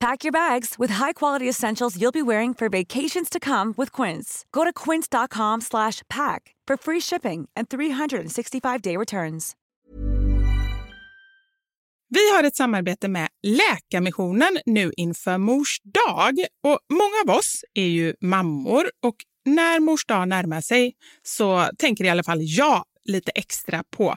Pack your bags with high-quality essentials you'll be wearing for vacations to come with Quince. Go to quince.com slash pack for free shipping and 365-day returns. Vi har ett samarbete med Läkarmissionen nu inför Mors dag. Och många av oss är ju mammor och när Mors dag närmar sig så tänker i alla fall jag lite extra på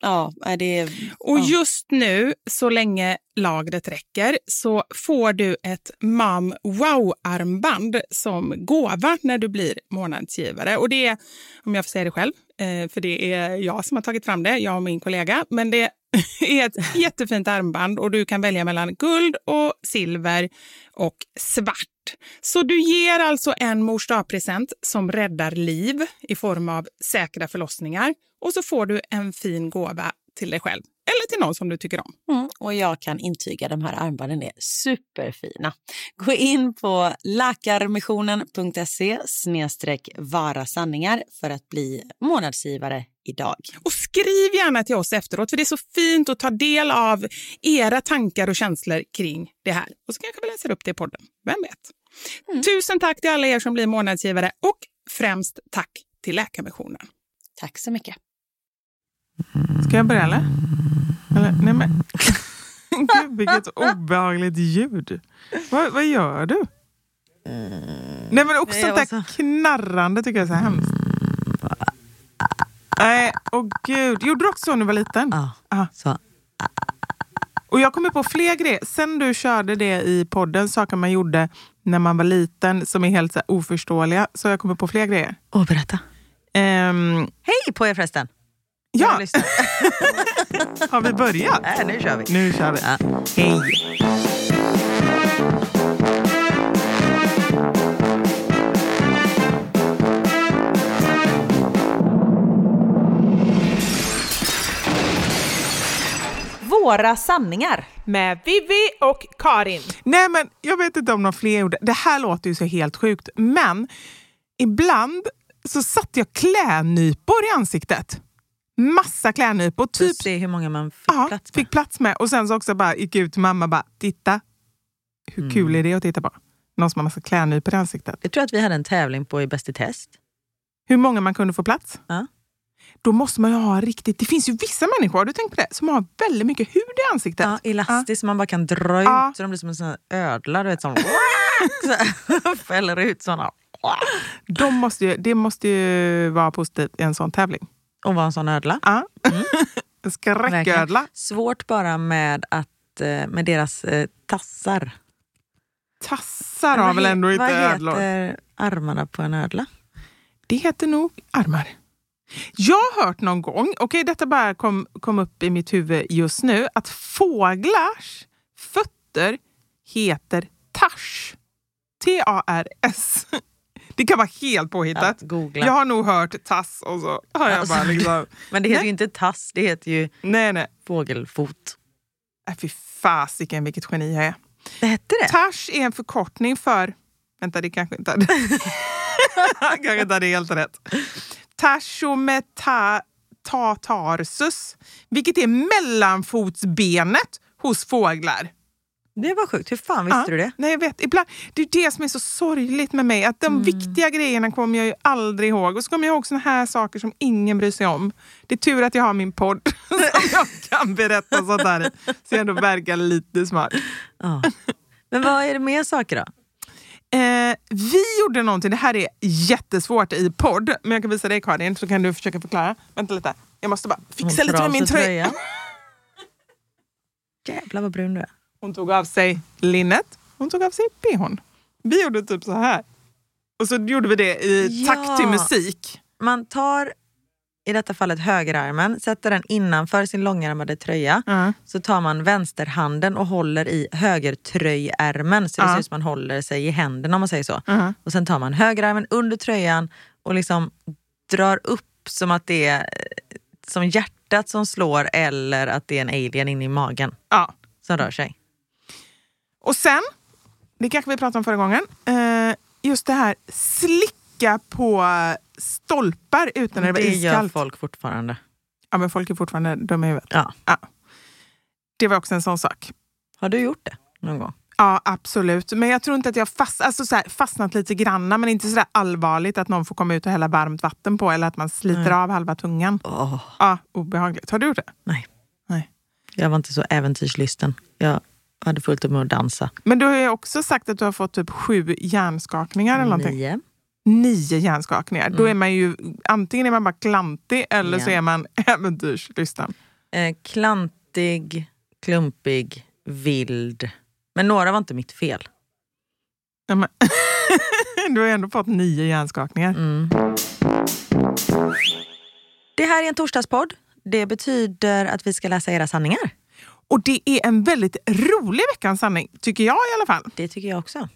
Ja, är det... Och ja. just nu, så länge lagret räcker, så får du ett Mom Wow-armband som gåva när du blir månadsgivare. Och det är, om jag får säga det själv, eh, för det är jag som har tagit fram det, jag och min kollega, men det är ett jättefint armband och du kan välja mellan guld och silver och svart. Så du ger alltså en mors present som räddar liv i form av säkra förlossningar och så får du en fin gåva till dig själv eller till någon som du tycker om. Mm, och jag kan intyga de här armbanden är superfina. Gå in på läkarmissionen.se snedstreck vara sanningar för att bli månadsgivare idag. Och skriv gärna till oss efteråt för det är så fint att ta del av era tankar och känslor kring det här. Och så kanske vi läser upp det i podden. Vem vet? Tusen tack till alla er som blir månadsgivare och främst tack till Läkarmissionen. Tack så mycket. Ska jag börja eller? eller nej men. Gud vilket obehagligt ljud. Vad, vad gör du? Nej men också Nej, jag sånt var där knarrande tycker jag är så hemskt. Nej, åh gud. Gjorde du också så när du var liten? Ja, så. Och jag kommer på fler grejer. Sen du körde det i podden, saker man gjorde när man var liten som är helt så här oförståeliga, så jag kommer på fler grejer. Åh, berätta. Ehm, Hej på er förresten. ja, har vi börjat? Nej, nu kör vi. Nu kör vi. Ja. Hej. Några sanningar. Med Vivi och Karin. Nej, men jag vet inte om någon fler gjorde det. här låter ju så helt sjukt, men ibland så satte jag klädnypor i ansiktet. Massa klädnypor. Typ, se hur många man fick aha, plats med. Fick plats med. Och sen så också bara gick ut till mamma och bara, titta. Hur mm. kul är det att titta på? Någon som har massa klädnypor i ansiktet. Jag tror att vi hade en tävling på i Bäst i test. Hur många man kunde få plats? Ja då måste man ju ha riktigt... Det finns ju vissa människor, har du tänkt på det, som har väldigt mycket hud i ansiktet. Ja, elastiskt, ja. man bara kan dra ut ja. så de blir som en sån ödla. Du vet, som fäller ut såna. De måste ju, det måste ju vara positivt i en sån tävling. Och vara en sån ödla? Ja. Mm. en skräcködla. Svårt bara med, att, eh, med deras eh, tassar. Tassar har väl ändå inte ödlor? Vad heter armarna på en ödla? Det heter nog armar. Jag har hört någon gång, okej okay, detta bara kom, kom upp i mitt huvud just nu, att fåglars fötter heter tars. T-A-R-S. Det kan vara helt påhittat. Ja, jag har nog hört tass och så har jag bara liksom... Men det heter nej. ju inte tass, det heter ju nej, nej. fågelfot. Äh, fy fasiken vilket geni jag är. Det hette det? Tars är en förkortning för... Vänta, det kanske inte hade... kanske inte hade helt rätt. Tashometarsus, vilket är mellanfotsbenet hos fåglar. Det var sjukt. Hur fan visste ja, du det? Nej, jag vet. Ibland, det är det som är så sorgligt med mig. Att de mm. viktiga grejerna kommer jag ju aldrig ihåg. Och så kommer jag ihåg såna här saker som ingen bryr sig om. Det är tur att jag har min podd som jag kan berätta sånt här i. Så jag ändå verkar lite smart. Ja. Men vad är det mer saker då? Eh, vi gjorde någonting, det här är jättesvårt i podd, men jag kan visa dig Karin så kan du försöka förklara. Vänta lite, jag måste bara fixa lite med min tröja. tröja. Jävlar vad brun du är. Hon tog av sig linnet, hon tog av sig bhn. Vi gjorde typ så här. Och så gjorde vi det i ja. takt till musik. Man tar i detta fallet högerarmen, sätter den innanför sin långärmade tröja. Mm. Så tar man vänsterhanden och håller i högertröjärmen så det mm. ser ut som man håller sig i händerna om man säger så. Mm. Och sen tar man högerarmen under tröjan och liksom drar upp som att det är som hjärtat som slår eller att det är en alien inne i magen ja. som rör sig. Och sen, det kanske vi pratade om förra gången, eh, just det här slicka på stolpar utan att det var iskallt. Det gör folk fortfarande. Ja, men folk är fortfarande dumma i huvudet. Ja. ja. Det var också en sån sak. Har du gjort det någon gång? Ja, absolut. Men jag tror inte att jag fast, alltså så här, fastnat lite grann, men inte så allvarligt att någon får komma ut och hälla varmt vatten på eller att man sliter Nej. av halva tungan. Oh. Ja, obehagligt. Har du gjort det? Nej. Nej. Jag var inte så äventyrslysten. Jag hade fullt upp med att dansa. Men du har ju också sagt att du har fått typ sju hjärnskakningar eller någonting. Nio nio hjärnskakningar. Mm. Då är man ju antingen är man bara klantig eller ja. så är man äventyrslysten. Eh, klantig, klumpig, vild. Men några var inte mitt fel. Ja, men du har ju ändå fått nio hjärnskakningar. Mm. Det här är en torsdagspodd. Det betyder att vi ska läsa era sanningar. Och det är en väldigt rolig veckans sanning, tycker jag i alla fall. Det tycker jag också.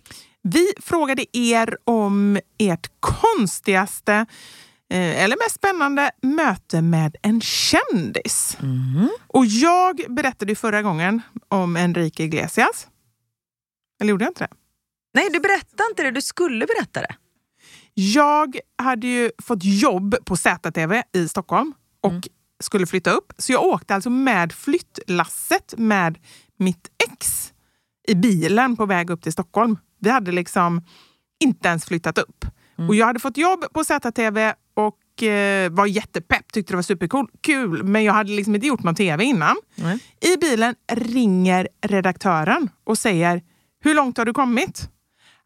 Vi frågade er om ert konstigaste eh, eller mest spännande möte med en kändis. Mm. Och jag berättade förra gången om Enrique Iglesias. Eller gjorde jag inte det? Nej, du berättade inte det. Du skulle berätta det. Jag hade ju fått jobb på ZTV i Stockholm och mm. Skulle flytta upp. Så jag åkte alltså med flyttlasset med mitt ex i bilen på väg upp till Stockholm. Vi hade liksom inte ens flyttat upp. Mm. Och jag hade fått jobb på ZTV och eh, var jättepepp, tyckte det var superkul. Men jag hade liksom inte gjort någon tv innan. Mm. I bilen ringer redaktören och säger, hur långt har du kommit?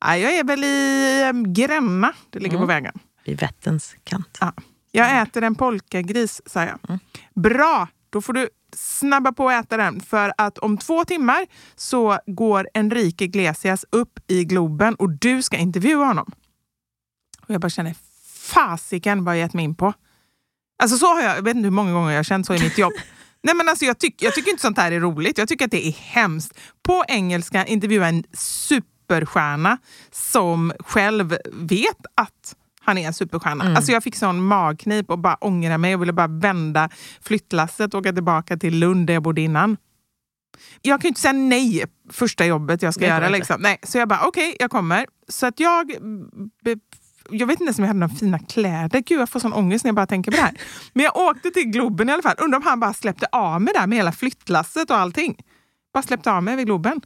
jag är väl i ehm, Gränna, det ligger mm. på vägen. Vid Vätterns kant. Ja. Jag äter en polkagris, sa jag. Mm. Bra, då får du snabba på att äta den. För att om två timmar så går Enrique Iglesias upp i Globen och du ska intervjua honom. Och jag bara känner, fasiken vad jag gett mig in på. Alltså så har jag, jag vet inte hur många gånger jag har känt så i mitt jobb. Nej, men alltså jag, tyck, jag tycker inte sånt här är roligt. Jag tycker att det är hemskt. På engelska intervjua en superstjärna som själv vet att han är en superstjärna. Mm. Alltså jag fick sån magknip och bara ångra mig och ville bara vända flyttlasset och åka tillbaka till Lund där jag bodde innan. Jag kan ju inte säga nej första jobbet jag ska går göra. Liksom. Nej, så jag bara, okej, jag kommer. Så att jag... Jag vet inte ens om jag hade några fina kläder. Gud, jag får sån ångest när jag bara tänker på det här. Men jag åkte till Globen i alla fall. Undrar om han bara släppte av mig där med hela flyttlasset och allting. Bara släppte av mig vid Globen.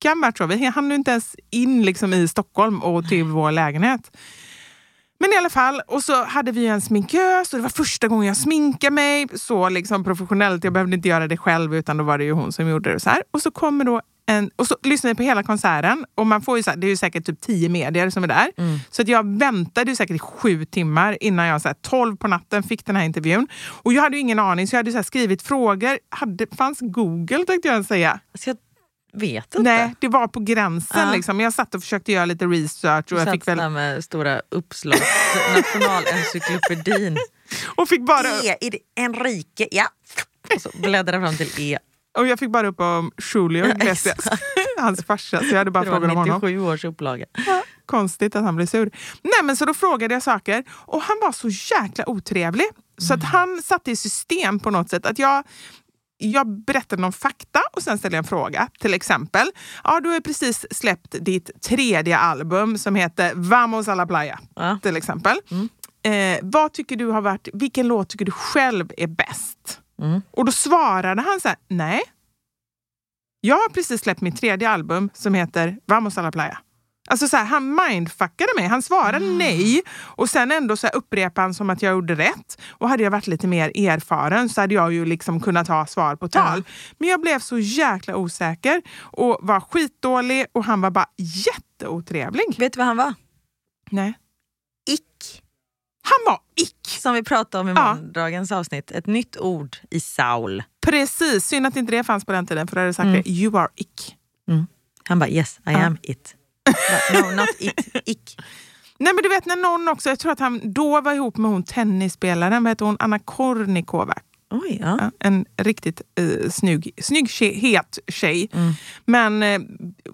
Kan varit så. Vi hann inte ens in liksom i Stockholm och till vår lägenhet. Men i alla fall, och så hade vi en sminkös och det var första gången jag sminkade mig så liksom professionellt. Jag behövde inte göra det själv utan då var det ju hon som gjorde det. så här. Och så kommer då en, och så lyssnar vi på hela konserten och man får ju så här, det är ju säkert typ tio medier som är där. Så att jag väntade ju säkert i sju timmar innan jag så här, 12 på natten fick den här intervjun. Och jag hade ju ingen aning så jag hade så skrivit frågor. Hade, fanns Google tänkte jag säga. Så jag vet inte. Nej, det var på gränsen. Ja. Liksom. Jag satt och försökte göra lite research och jag fick, väl, där med stora uppslag. Nationalencyklopedin. och fick bara E i det- Enrique, ja. Och så bläddra fram till E. Och jag fick bara upp om Julio Iglesias, hans farsa. Så jag hade bara Det frågat om var honom. 97 års upplaga. Konstigt att han blev sur. Nej men så då frågade jag saker och han var så jäkla otrevlig. Så att han satte i system på något sätt att jag jag berättade någon fakta och sen ställde jag en fråga. Till exempel, ja, du har precis släppt ditt tredje album som heter Vamos a la playa. Ja. Till exempel. Eh, vad tycker du har varit, vilken låt tycker du själv är bäst? Och då svarade han så här, nej. Jag har precis släppt mitt tredje album som heter Vamos a la playa. Alltså så här, han mindfuckade mig. Han svarade nej och sen ändå så här upprepade han som att jag gjorde rätt. Och hade jag varit lite mer erfaren så hade jag ju liksom kunnat ha svar på tal. Men jag blev så jäkla osäker och var skitdålig och han var bara jätteotrevlig. Vet du vad han var? Nej. Ick. Han var ick! Som vi pratade om i Ja. måndagens avsnitt. Ett nytt ord i Saul. Precis, synd att inte det fanns på den tiden för då hade jag sagt det. You are ick. Han bara yes, I am it. No, not it. Ick. Nej men du vet när någon också, jag tror att han då var ihop med hon tennisspelaren, vad heter hon, Anna Kornikova. Oj, ja. Ja, en riktigt uh, snygg, snygg tjej, het tjej. Men eh,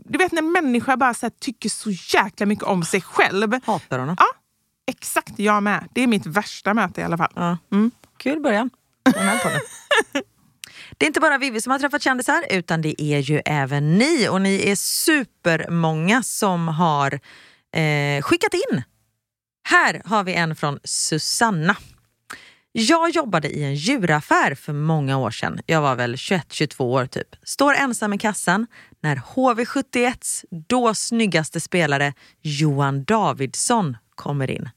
du vet när människor bara så här, tycker så jäkla mycket om sig själv. Hatar honom. Ja, exakt jag med. Det är mitt värsta möte i alla fall. Ja. Mm. Kul början den här. Det är inte bara Vivi som har träffat kändisar utan det är ju även ni och ni är supermånga som har eh, skickat in. Här har vi en från Susanna. Jag jobbade i en djuraffär för många år sedan. Jag var väl 21-22 år typ. Står ensam i kassan när HV71s då snyggaste spelare Johan Davidsson kommer in.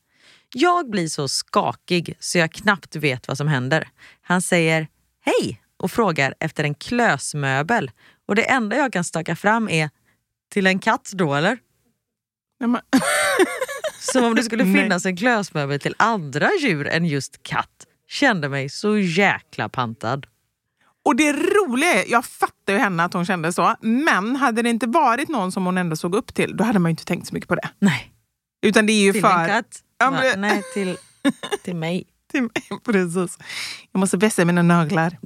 Jag blir så skakig så jag knappt vet vad som händer. Han säger hej och frågar efter en klösmöbel. Och det enda jag kan staka fram är till en katt då eller? Nej, men, Som om det skulle finnas en klösmöbel till andra djur än just katt. Kände mig så jäkla pantad. och det roliga är, jag fattar ju henne att hon kände så, men hade det inte varit någon som hon ändå såg upp till, då hade man ju inte tänkt så mycket på det. Nej, Utan det är ju till för... en katt? Ja, men- Nej, till, till mig. Till mig. Precis. Jag måste vässa mina naglar.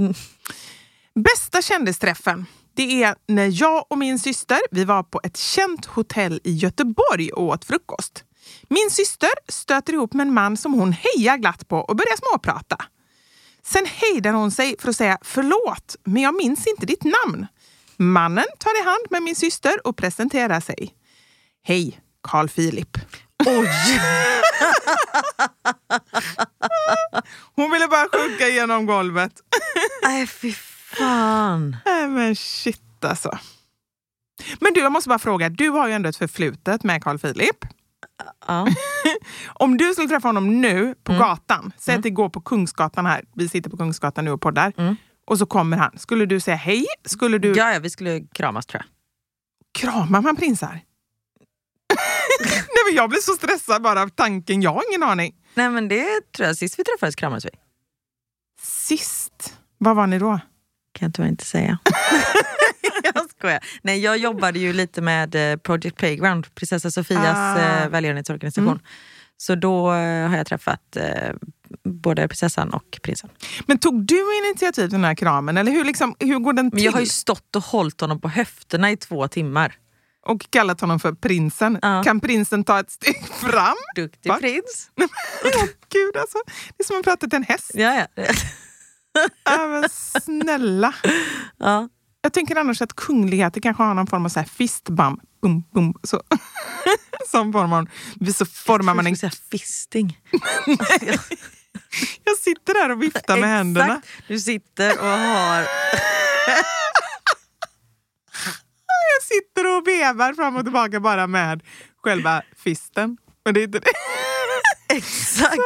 Bästa kändisträffen, det är när jag och min syster vi var på ett känt hotell i Göteborg och åt frukost. Min syster stöter ihop med en man som hon hejar glatt på och börjar småprata. Sen hejdar hon sig för att säga förlåt, men jag minns inte ditt namn. Mannen tar i hand med min syster och presenterar sig. Hej, Carl Philip. Oj! Hon ville bara sjunka igenom golvet. Nej, fy fan. Nej men shit alltså. Men du, jag måste bara fråga. Du har ju ändå ett förflutet med Carl Philip. Ja. Om du skulle träffa honom nu på gatan, säg att det går på Kungsgatan här, vi sitter på Kungsgatan nu och poddar, och så kommer han. Skulle du säga hej? Skulle du Ja, ja, vi skulle kramas tror jag. krama man prinsar? Men jag blir så stressad bara av tanken, jag har ingen aning. Nej men det tror jag, sist vi träffades kramades vi. Sist, vad var ni då? Kan jag tyvärr inte säga. jag skojar. Nej, jag jobbade ju lite med eh, Project Playground, prinsessa Sofias Ah. eh, välgörenhetsorganisation. Så då eh, har jag träffat både prinsessan och prinsen. Men tog du initiativ till den här kramen eller hur, liksom, hur går den till? Men jag har ju stått och hållit honom på höfterna i två timmar. Och kallat honom för prinsen. Ja. Kan prinsen ta ett steg fram? Duktig Va? prins. Gud alltså. Det är som att prata till en häst. Ja, ja. Ja, men snälla. ja. Jag tänker annars att kungligheter kanske har någon form av så här fistbump. Bum, bum, så. Som form av, så formar man en... säga fisting. Jag sitter där och viftar med händerna. Du sitter och har... Sitter och vevar fram och tillbaka bara med själva fisten. Men det är inte det. Exakt.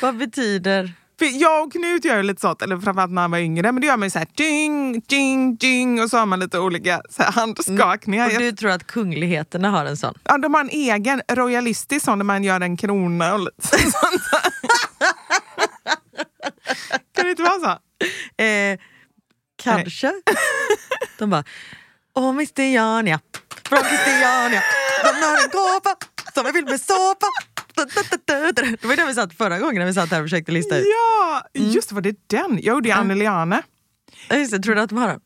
Vad betyder... För jag och Knut gör lite sånt, eller framförallt när han var yngre, men det gör man ju så här ding, ding, ding och så har man lite olika så här, handskakningar. Och du tror att kungligheterna har en sån? Ja, de har en egen royalistisk sån där man gör en krona och lite sånt. kan det inte vara så? Eh, kanske. De bara, Åh Christiania, från Christiania, de har en gåva som är fylld med såpa. Det var det vi satt förra gången när vi satt här och försökte lista ut. Ja, just det, var det den? Jag gjorde ju Anneliane. Just det, tror du att de har den?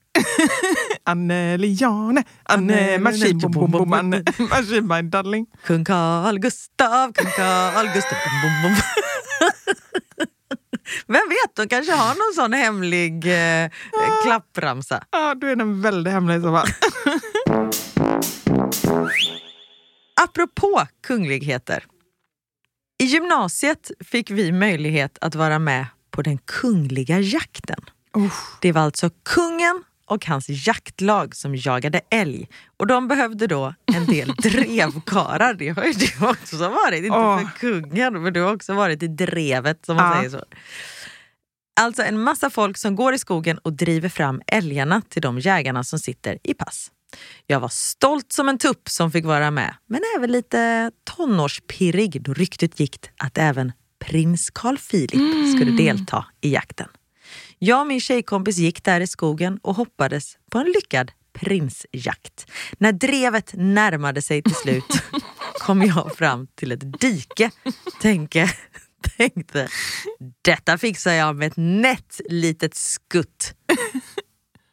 Anneliane, Anne, Machine, bom, bom, bom, Anne, Machine, my darling. Kung Carl Gustav, kung Carl Gustav. Bom, bom, bom. Vem vet, de kanske har någon sån hemlig eh, klappramsa. Ja, då är den väldigt hemlig i så fall. Apropå kungligheter. I gymnasiet fick vi möjlighet att vara med på den kungliga jakten. Det var alltså kungen och hans jaktlag som jagade älg. Och de behövde då en del drevkarar. Det har ju du också varit. Inte Åh. för kungen, men du har också varit i drevet som man Ja. säger så. Alltså en massa folk som går i skogen och driver fram älgarna till de jägarna som sitter i pass. Jag var stolt som en tupp som fick vara med, men även lite tonårspirrig då ryktet gick att även prins Carl Philip skulle delta i jakten. Jag och min tjejkompis gick där i skogen och hoppades på en lyckad prinsjakt. När drevet närmade sig till slut kom jag fram till ett dike. Tänke, tänkte, detta fixar jag med ett nätt litet skutt.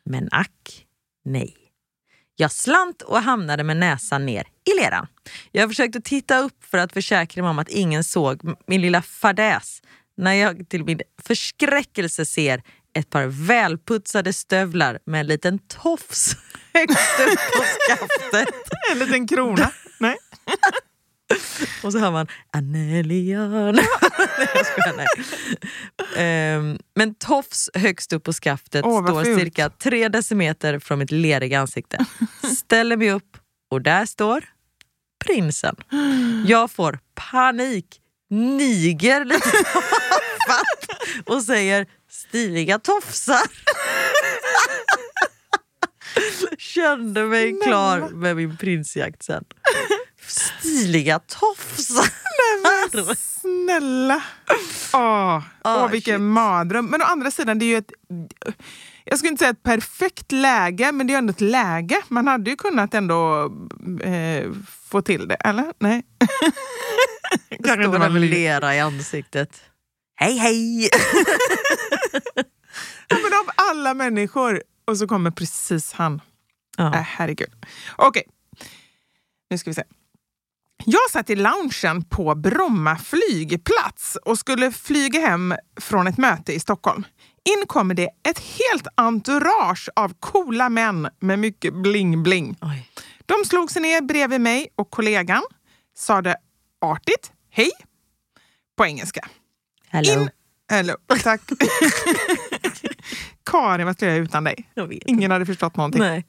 Men ack, nej. Jag slant och hamnade med näsan ner i leran. Jag försökte titta upp för att försäkra mig om att ingen såg min lilla fadäs när jag till min förskräckelse ser ett par välputsade stövlar med en liten tofs högst upp på skaftet. En liten krona. Nej. Och så hör man Annelian. nej, jag skojar, nej. Ehm, men tofs högst upp på skaftet vad står fult. cirka tre decimeter från mitt leriga ansikte. Ställer mig upp och där står prinsen. Jag får panik, niger lite och säger stiliga tofsar. Kände mig klar med min prinsjakt sen. Stiliga tofsar. Snälla! Åh, Ah, åh, vilken shit. mardröm. Men å andra sidan, det är ju ett... Jag skulle inte säga ett perfekt läge, men det är ändå ett läge. Man hade ju kunnat ändå eh, få till det, eller? Nej. Inte Står en lera i ansiktet. Hej hej! Ja, men av alla människor. Och så kommer precis han. Ja. Äh, herregud. Okej, nu ska vi se. Jag satt i loungen på Bromma flygplats och skulle flyga hem från ett möte i Stockholm. In kommer det ett helt entourage av coola män med mycket bling-bling. De slog sig ner bredvid mig och kollegan, sa det artigt, hej, på engelska. Hello. In, hello, tack. Karin, vad skulle jag göra utan dig? Jag Ingen hade förstått någonting. Nej.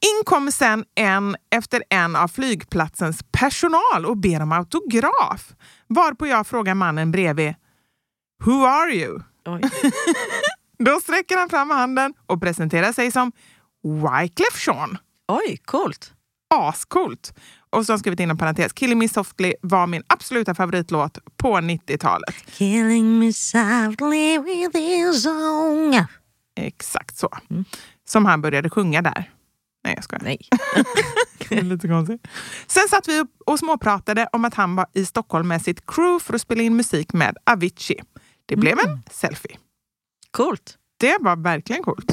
In kommer sen en efter en av flygplatsens personal och ber om autograf. Varpå jag frågar mannen bredvid, Who are you? Oj. Då sträcker han fram handen och presenterar sig som Wyclef Jean. Oj, coolt. Ascoolt! Och så har skrivit inom parentes, Killing Me Softly var min absoluta favoritlåt på 90-talet. Killing me softly with his song. Exakt så. Som han började sjunga där. Nej, jag skojar. Nej. Lite konstigt. Sen satt vi upp och småpratade om att han var i Stockholm med sitt crew för att spela in musik med Avicii. Det blev en selfie. Coolt. Det var verkligen coolt.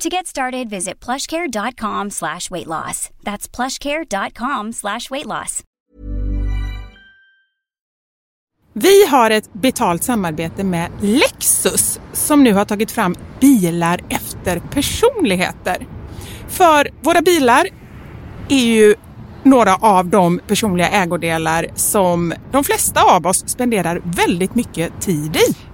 To get started, visit plushcare.com slash weight loss. That's plushcare.com slash weight loss. Vi har ett betalt samarbete med Lexus som nu har tagit fram bilar efter personligheter. För våra bilar är ju några av de personliga ägodelar som de flesta av oss spenderar väldigt mycket tid i.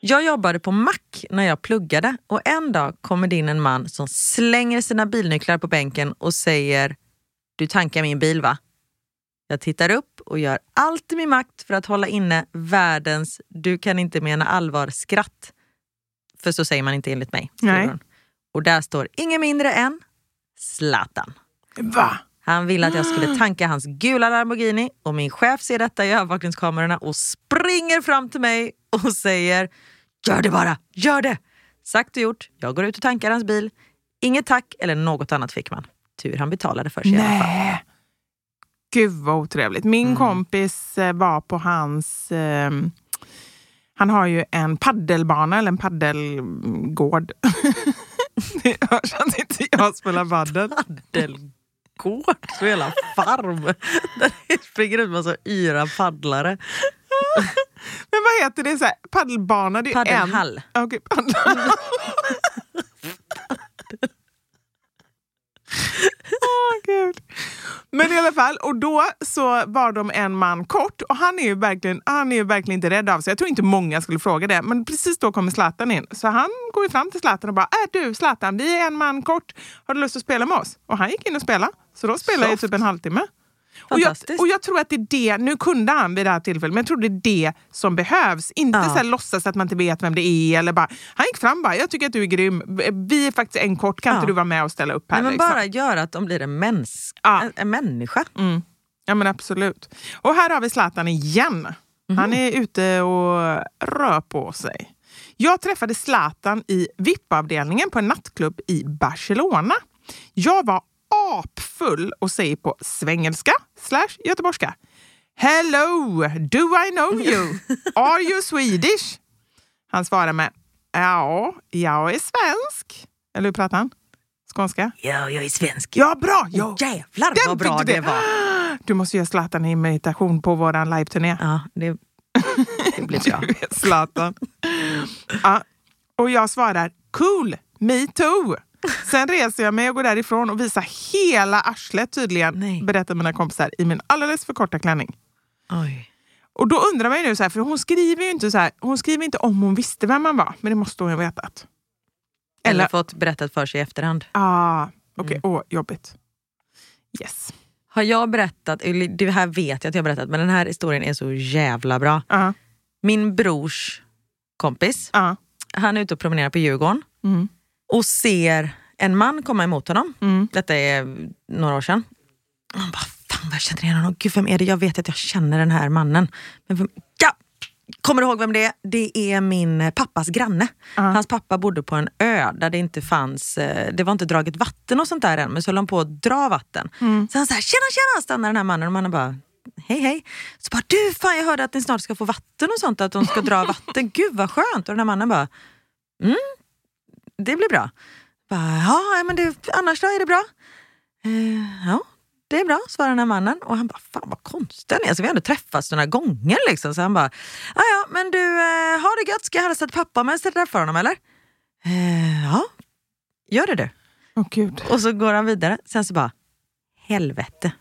Jag jobbade på mack när jag pluggade och en dag kommer det in en man som slänger sina bilnycklar på bänken och säger Du tankar min bil va? Jag tittar upp och gör allt i min makt för att hålla inne världens du kan inte mena allvar skratt. För så säger man inte enligt mig. Och där står ingen mindre än Zlatan. Va? Han ville att jag skulle tanka hans gula Lamborghini och min chef ser detta i övervakningskamerorna och springer fram till mig och säger Gör det bara, gör det! Sagt och gjort, jag går ut och tankar hans bil. Inget tack eller något annat fick man. Tur han betalade för sig i alla fall. Nej. Gud vad otrevligt. Min Mm. kompis eh, var på hans... Eh, han har ju en paddelbana eller en paddelgård. det hörs att inte jag spelar paddel. Paddelgård, så jävla farm. Där det springer ut massa yra paddlare. Men vad heter det? Så här, paddelbana? Det är Paddelhall. En... Okej, paddelhall. Gud. Men i alla fall, och då så var de en man kort och han är ju verkligen, han är ju verkligen inte rädd av sig. Jag tror inte många skulle fråga det, men precis då kommer Zlatan in. Så han går ju fram till Zlatan och bara, äh du Zlatan, vi är en man kort. Har du lust att spela med oss? Och han gick in och spelade. Så då spelade jag i typ en halvtimme. Och jag, och jag tror att det är det, nu kunde han vid det här tillfället, men jag tror det är det som behövs. Inte Ja. så här låtsas att man inte vet vem det är. Eller bara, han gick fram bara, jag tycker att du är grym. Vi är faktiskt en kort, kan Ja. inte du vara med och ställa upp här? Nej, men liksom? bara göra att de blir en, mäns- Ja. en, en människa. Mm. Ja men absolut. Och här har vi Zlatan igen. Han är ute och rör på sig. Jag träffade Zlatan i VIP-avdelningen på en nattklubb i Barcelona. Jag var apfull och säger på svengelska slash göteborgska. Hello, do I know you? Are you Swedish? Han svarar med ja, jag är svensk. Eller hur pratar han? Skånska? Ja, jag är svensk. Ja, bra! Ja. Jävlar Den vad bra du det var. Du måste göra Zlatan i imitation på vår live-turné. Ja, det, det blir bra. Du är Zlatan. ja. Och jag svarar cool, me too. Sen reser jag mig och går därifrån och visar hela arslet tydligen, Nej. berättar mina kompisar, i min alldeles för korta klänning. Oj. Och då undrar man ju nu, så här, för hon skriver ju inte så här, hon skriver inte om hon visste vem man var, men det måste hon ju ha vetat. Eller Eller- fått berättat för sig i efterhand. Ah, Okej, Mm. åh, jobbigt. Yes. Har jag berättat, det här vet jag att jag har berättat, men den här historien är så jävla bra. Ja, Min brors kompis, ja. han är ute och promenerar på Djurgården Mm. Och ser en man komma emot honom. Mm. Detta är några år sedan. Och Han bara, fan vad jag känner igen honom. Gud, vem är det? Jag vet att jag känner den här mannen. Men vem? Ja! Kommer du ihåg vem det är? Det är min pappas granne. Hans pappa bodde på en ö där det inte fanns, eh, det var inte draget vatten och sånt där än, men så höll han på att dra vatten. Så han sa tjena tjena, stannar den här mannen och mannen bara hej hej. Så bara du fan jag hörde att ni snart ska få vatten och sånt, att de ska dra vatten. Gud vad skönt. Och den här mannen bara mm, det blir bra. Bara, ja men det, annars då är det bra? Eh, ja det är bra, svarar den här mannen. Och han bara, fan vad konstigt han är. Alltså, vi har ändå träffats några gånger. Liksom. Så han bara, ja ja men du, eh, ha det gött. Ska jag hälsa till pappa om jag träffar honom eller? Eh, ja, gör det du. Åh gud. Och så går han vidare. Sen så bara, helvete.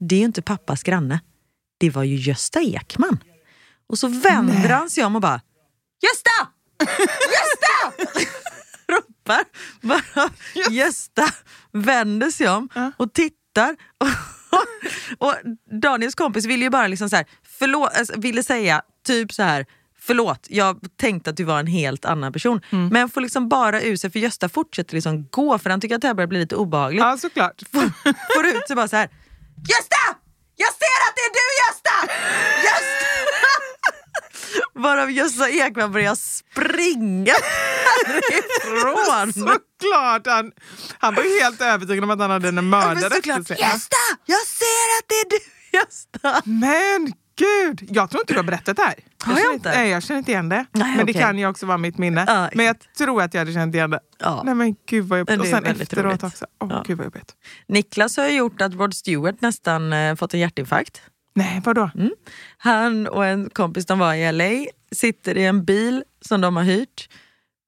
Det är ju inte pappas granne. Det var ju Gösta Ekman. Och så vänder Nej. han sig om och bara, Gösta! Gösta! Ropar. Bara, Gösta vänder sig om och tittar. Och, och Daniels kompis ville ju bara liksom så här, förlåt, alltså, ville säga typ så här Förlåt, jag tänkte att du var en helt annan person. Mm. Men får liksom bara ur sig, för Gösta fortsätter liksom gå för han tycker att det här börjar bli lite obehagligt. Ja, såklart. Får ut sig bara så här. Gösta! Jag ser att det är du Gösta! Gösta! Varav Gösta Ekman börjar springa härifrån. Såklart! Han, han var ju helt övertygad om att han hade en mördare efter sig. Gösta! Jag ser att det är du Gösta! Men gud! Jag tror inte du har berättat det här. Har jag känner inte? Nej, jag känner inte igen det. Nej, men det okej. kan ju också vara mitt minne. Ja, men jag tror att jag hade känt igen det. Ja. Nej men gud vad jobbigt. det Och sen efteråt roligt. också. Åh Ja. gud vad jobbigt. Niklas har gjort att Rod Stewart nästan eh, fått en hjärtinfarkt. Nej, vadå? Mm. Han och en kompis de var i LA, sitter i en bil som de har hyrt.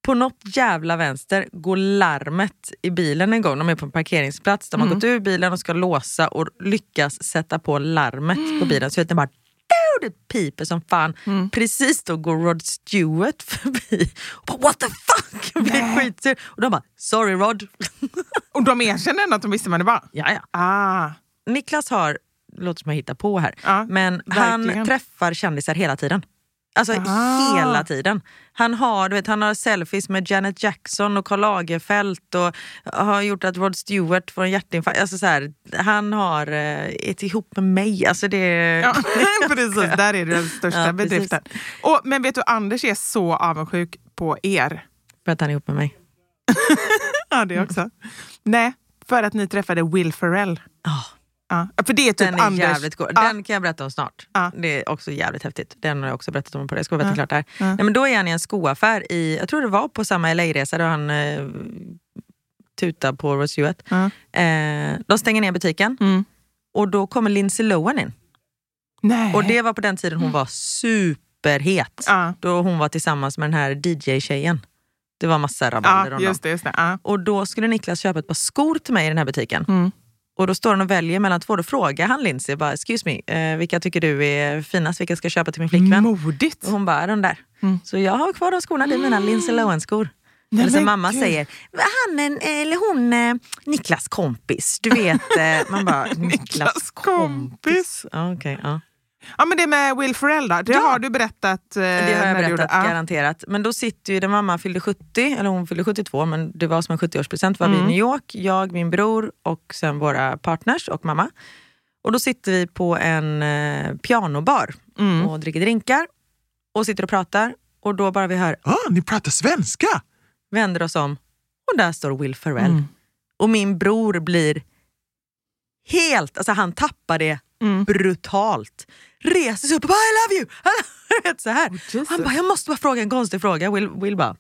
På något jävla vänster går larmet i bilen en gång. De är på en parkeringsplats. De har gått ur bilen och ska låsa och lyckas sätta på larmet på bilen. Så att den bara det piper som fan. Precis då går Rod Stewart förbi. Bara, What the fuck! Jag blir skitsur. Och de bara, sorry Rod. Och de erkände ändå att de visste vem det var? ja, ja. Ah. Niklas har, låter som jag hittar på här, Ja, men verkligen. han träffar kändisar hela tiden. Alltså Ah. hela tiden. Han har, du vet, han har selfies med Janet Jackson och Karl Lagerfeld och har gjort att Rod Stewart får en hjärtinfarkt. Alltså så här, han har eh, ett ihop med mig. Alltså det, Ja, precis, där är det den största Ja, bedriften. Och, men vet du, Anders är så avundsjuk på er. För att han är ihop med mig. Ja, det också. Nej, för att ni träffade Will Ferrell. Ah, Ja, för det är typ den är Anders... jävligt god. Den kan jag berätta om snart. Det är också jävligt häftigt. Den har jag också berättat om på det. Jag ska berätta klart där. Nej, men då är han i en skoaffär i, jag tror det var på samma LA-resa då han eh, tutade på Rod Stewart. Ja. Eh, de stänger ner butiken Mm. och då kommer Lindsay Lohan in. Nej. Och det var på den tiden hon var superhet. Ja. Då hon var tillsammans med den här DJ-tjejen. Det var massa rabalder Ja, om just det. Just det. Ja. Och då skulle Niklas köpa ett par skor till mig i den här butiken. Mm. Och då står han och väljer mellan två. Då frågar han Lindsay, bara, excuse me, eh, vilka tycker du är finast? Vilka ska jag köpa till min flickvän? Modigt. Och hon bara, de där. Mm. Så jag har kvar de skorna, det är mina Lindsay Lohan-skor. Nej, Eller som mamma gud. säger, han eller hon eh, Niklas kompis. Du vet, eh, man bara, Niklas kompis. kompis. Okej, ja. Ja, men det med Will Ferrell då, det Ja. har du berättat. eh, Det har jag berättat gjorde- ja. garanterat. Men då sitter ju, där mamma fyllde 70, eller hon fyllde 72, men det var som en 70-årspresent. var vi i Mm. New York, jag, min bror och sen våra partners och mamma. Och då sitter vi på en eh, pianobar Mm. och dricker drinkar och sitter och pratar. Och då bara vi hör, Ah, ni pratar svenska! vänder oss om och där står Will Ferrell. Mm. Och min bror blir helt, alltså han tappar det Mm. brutalt. Reser sig upp och bara I love you! Vet, så här. Jesus. han bara, jag måste bara fråga en konstig fråga. Will, Will bara,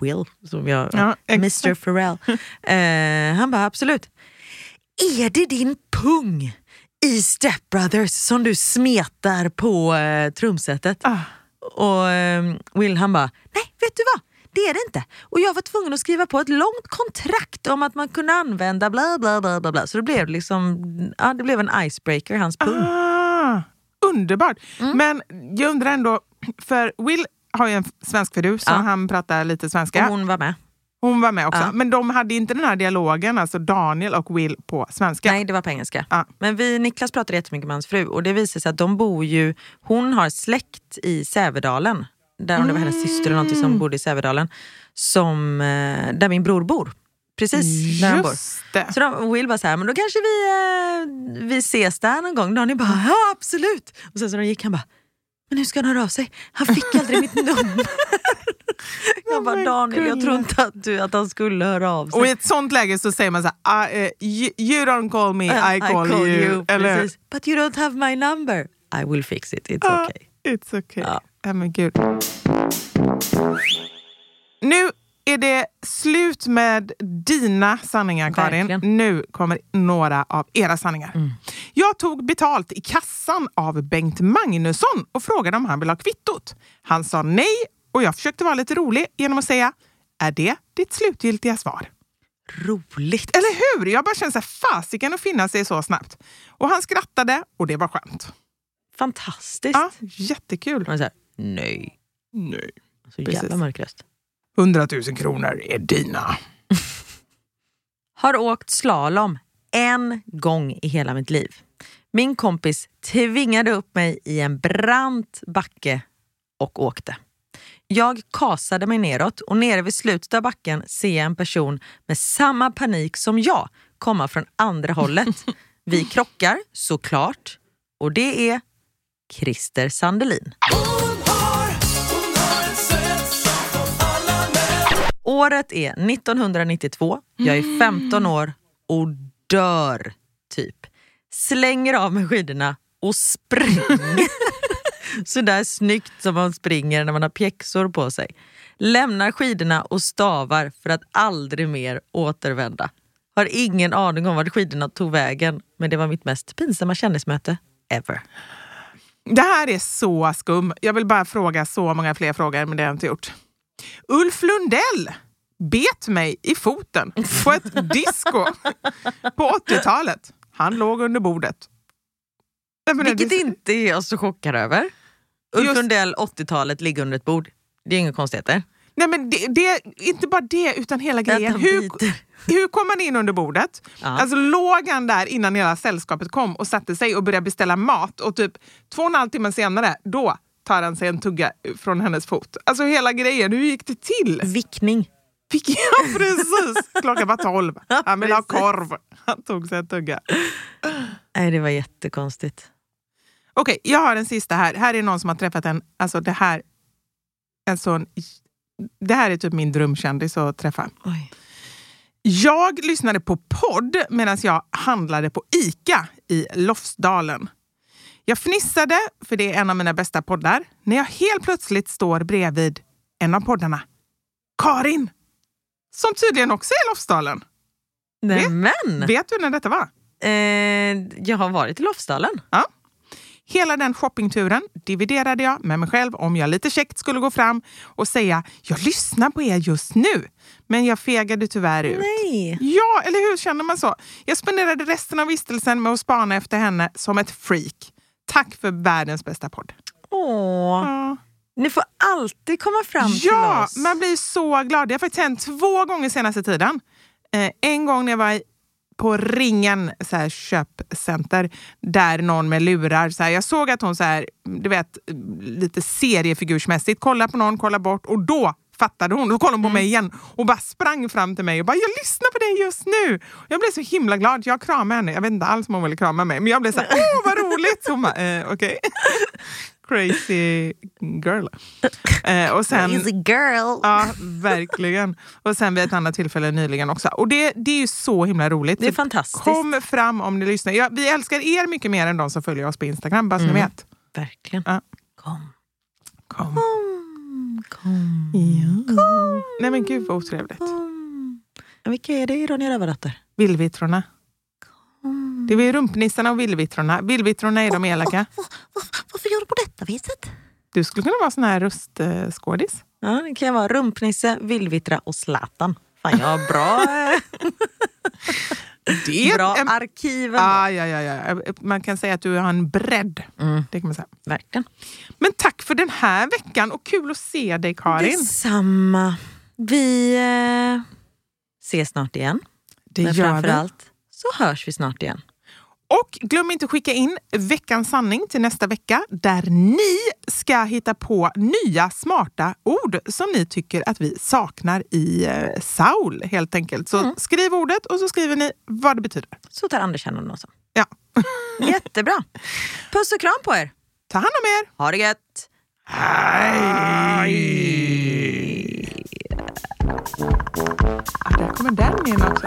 Will, som jag, Ja, Mr exakt. Ferrell. eh, han bara, absolut. Är det din pung i Step Brothers som du smetar på eh, trumsetet? Ah. Och eh, Will han bara, nej vet du vad? Det är det inte. Och jag var tvungen att skriva på ett långt kontrakt om att man kunde använda bla bla bla bla. bla. Så det blev liksom, ja, det blev en icebreaker, hans pung. Ah, underbart. Mm. Men jag undrar ändå, för Will har ju en svensk fru så Ja. han pratar lite Och svenska. Hon, hon var med. var med också. Ja. Men de hade inte den här dialogen, alltså Daniel och Will på svenska. Nej, det var på engelska. Ja. Men vi, Niklas pratade jättemycket med hans fru och det visar sig att de bor ju, hon har släkt i Sävedalen, där om det var hennes syster eller Mm. som bodde i Sävedalen, som, eh, där min bror bor. Precis där han bor. Det. Så de, Will var så här, men då kanske vi, eh, vi ses där någon gång. Daniel bara, ja absolut. Och sen så de gick han bara, men hur ska han höra av sig? Han fick aldrig mitt nummer. jag bara, Daniel jag tror inte att, du, att han skulle höra av sig. Och i ett sånt läge så säger man så här, eh, you, you don't call me, I call, you. Eller, precis. But you don't have my number. I will fix it, it's Ah, okay. It's okay. Ja, men gud. Nu är det slut med dina sanningar, Karin. Verkligen. Nu kommer några av era sanningar. Mm. Jag tog betalt i kassan av Bengt Magnusson och frågade om han ville ha kvittot. Han sa nej och jag försökte vara lite rolig genom att säga Är det ditt slutgiltiga svar? Roligt. Eller hur? Jag bara känner så här, fasiken att finna sig så snabbt. Och han skrattade och det var skönt. Fantastiskt. Ja, jättekul. Man säger nej. Nej. Så Precis. jävla mörk röst. 100 000 kronor är dina. Har åkt slalom en gång i hela mitt liv. Min kompis tvingade upp mig i en brant backe och åkte. Jag kasade mig neråt och nere vid slutet av backen ser jag en person med samma panik som jag komma från andra hållet. Vi krockar såklart och det är Christer Sandelin. Året är 1992, jag är 15 år och dör typ. Slänger av mig skidorna och springer. Sådär snyggt som man springer när man har pjäxor på sig. Lämnar skidorna och stavar för att aldrig mer återvända. Har ingen aning om vart skidorna tog vägen men det var mitt mest pinsamma kändismöte ever. Det här är så skum. Jag vill bara fråga så många fler frågor, men det har jag inte gjort. Ulf Lundell bet mig i foten på ett disco på 80-talet. Han låg under bordet. Vilket inte är jag så chockad över. Ulf Just- Lundell 80-talet ligger under ett bord. Det är inga konstigheter. Nej, men det, det, inte bara det, utan hela grejen. Hur, hur kom han in under bordet? Ja. Alltså låg han där innan hela sällskapet kom och satte sig och började beställa mat och typ två och en halv timme senare, då tar han sig en tugga från hennes fot. Alltså hela grejen, hur gick det till? Vickning. Fick jag precis! Klockan var tolv. Han ville ha korv. Han tog sig en tugga. Nej, det var jättekonstigt. Okej, jag har en sista här. Här är någon som har träffat en, alltså det här, en sån, det här är typ min drömkändis att träffa. Oj. Jag lyssnade på podd medan jag handlade på ICA i Lofsdalen. Jag fnissade, för det är en av mina bästa poddar, när jag helt plötsligt står bredvid en av poddarna. Karin! Som tydligen också är i Lofsdalen. Nej, men! Vet du när detta var? Eh, jag har varit i Lofsdalen. Ja. Hela den shoppingturen dividerade jag med mig själv om jag lite käckt skulle gå fram och säga jag lyssnar på er just nu. Men jag fegade tyvärr ut. Nej. Ja, eller hur känner man så? Jag spenderade resten av vistelsen med att spana efter henne som ett freak. Tack för världens bästa podd. Åh. Ja, Ni får alltid komma fram ja till oss. man blir så glad. Det har faktiskt hänt två gånger senaste tiden. Eh, en gång när jag var på Ringen så här, köpcenter där någon med lurar. Så här, jag såg att hon så här, du vet, lite seriefigursmässigt kollar på någon, kollar bort och då fattade hon. Då kollade hon på mig igen och bara sprang fram till mig och bara “jag lyssnar på dig just nu”. Jag blev så himla glad. Jag kramade henne. Jag vet inte alls om hon ville krama mig, men jag blev så här, “åh vad roligt”. Hon bara eh, “okej”. Crazy girl. Eh, och sen, Easy girl. Ja, verkligen. Och sen vid ett annat tillfälle nyligen också. Och det, det är ju så himla roligt. Det är Så fantastiskt. Kom fram om ni lyssnar. Ja, vi älskar er mycket mer än de som följer oss på Instagram, bara så ni vet. Verkligen. Ja. Kom. Kom. Kom. Kom. Ja. Nej men gud vad otrevligt. Kom. Ja, Vilka är det i Ronja Rövardotter? Villvittrorna. Det är rumpnissarna och villvittrorna. Villvittrorna är de elaka. Varför gör du på detta viset? Du skulle kunna vara sån här röstskådis. Ja, det kan jag vara Rumpnisse, Villvittra och Zlatan. Fan, jag har bra, eh, Det är bra en- arkiv. Ah, ja, ja, ja. Man kan säga att du har en bredd. Mm. Det kan man säga. Verkligen. Men tack för den här veckan och kul att se dig Karin. Detsamma. Vi eh, ses snart igen. Det Men gör vi. framförallt så hörs vi snart igen. Och glöm inte att skicka in veckans sanning till nästa vecka där ni ska hitta på nya smarta ord som ni tycker att vi saknar i eh, Saul helt enkelt. Så skriv ordet och så skriver ni vad det betyder. Så tar Anders hand om det också. Ja. Jättebra. Puss och kram på er. Ta hand om er! Ha det gött. Ah, där kommer den in också.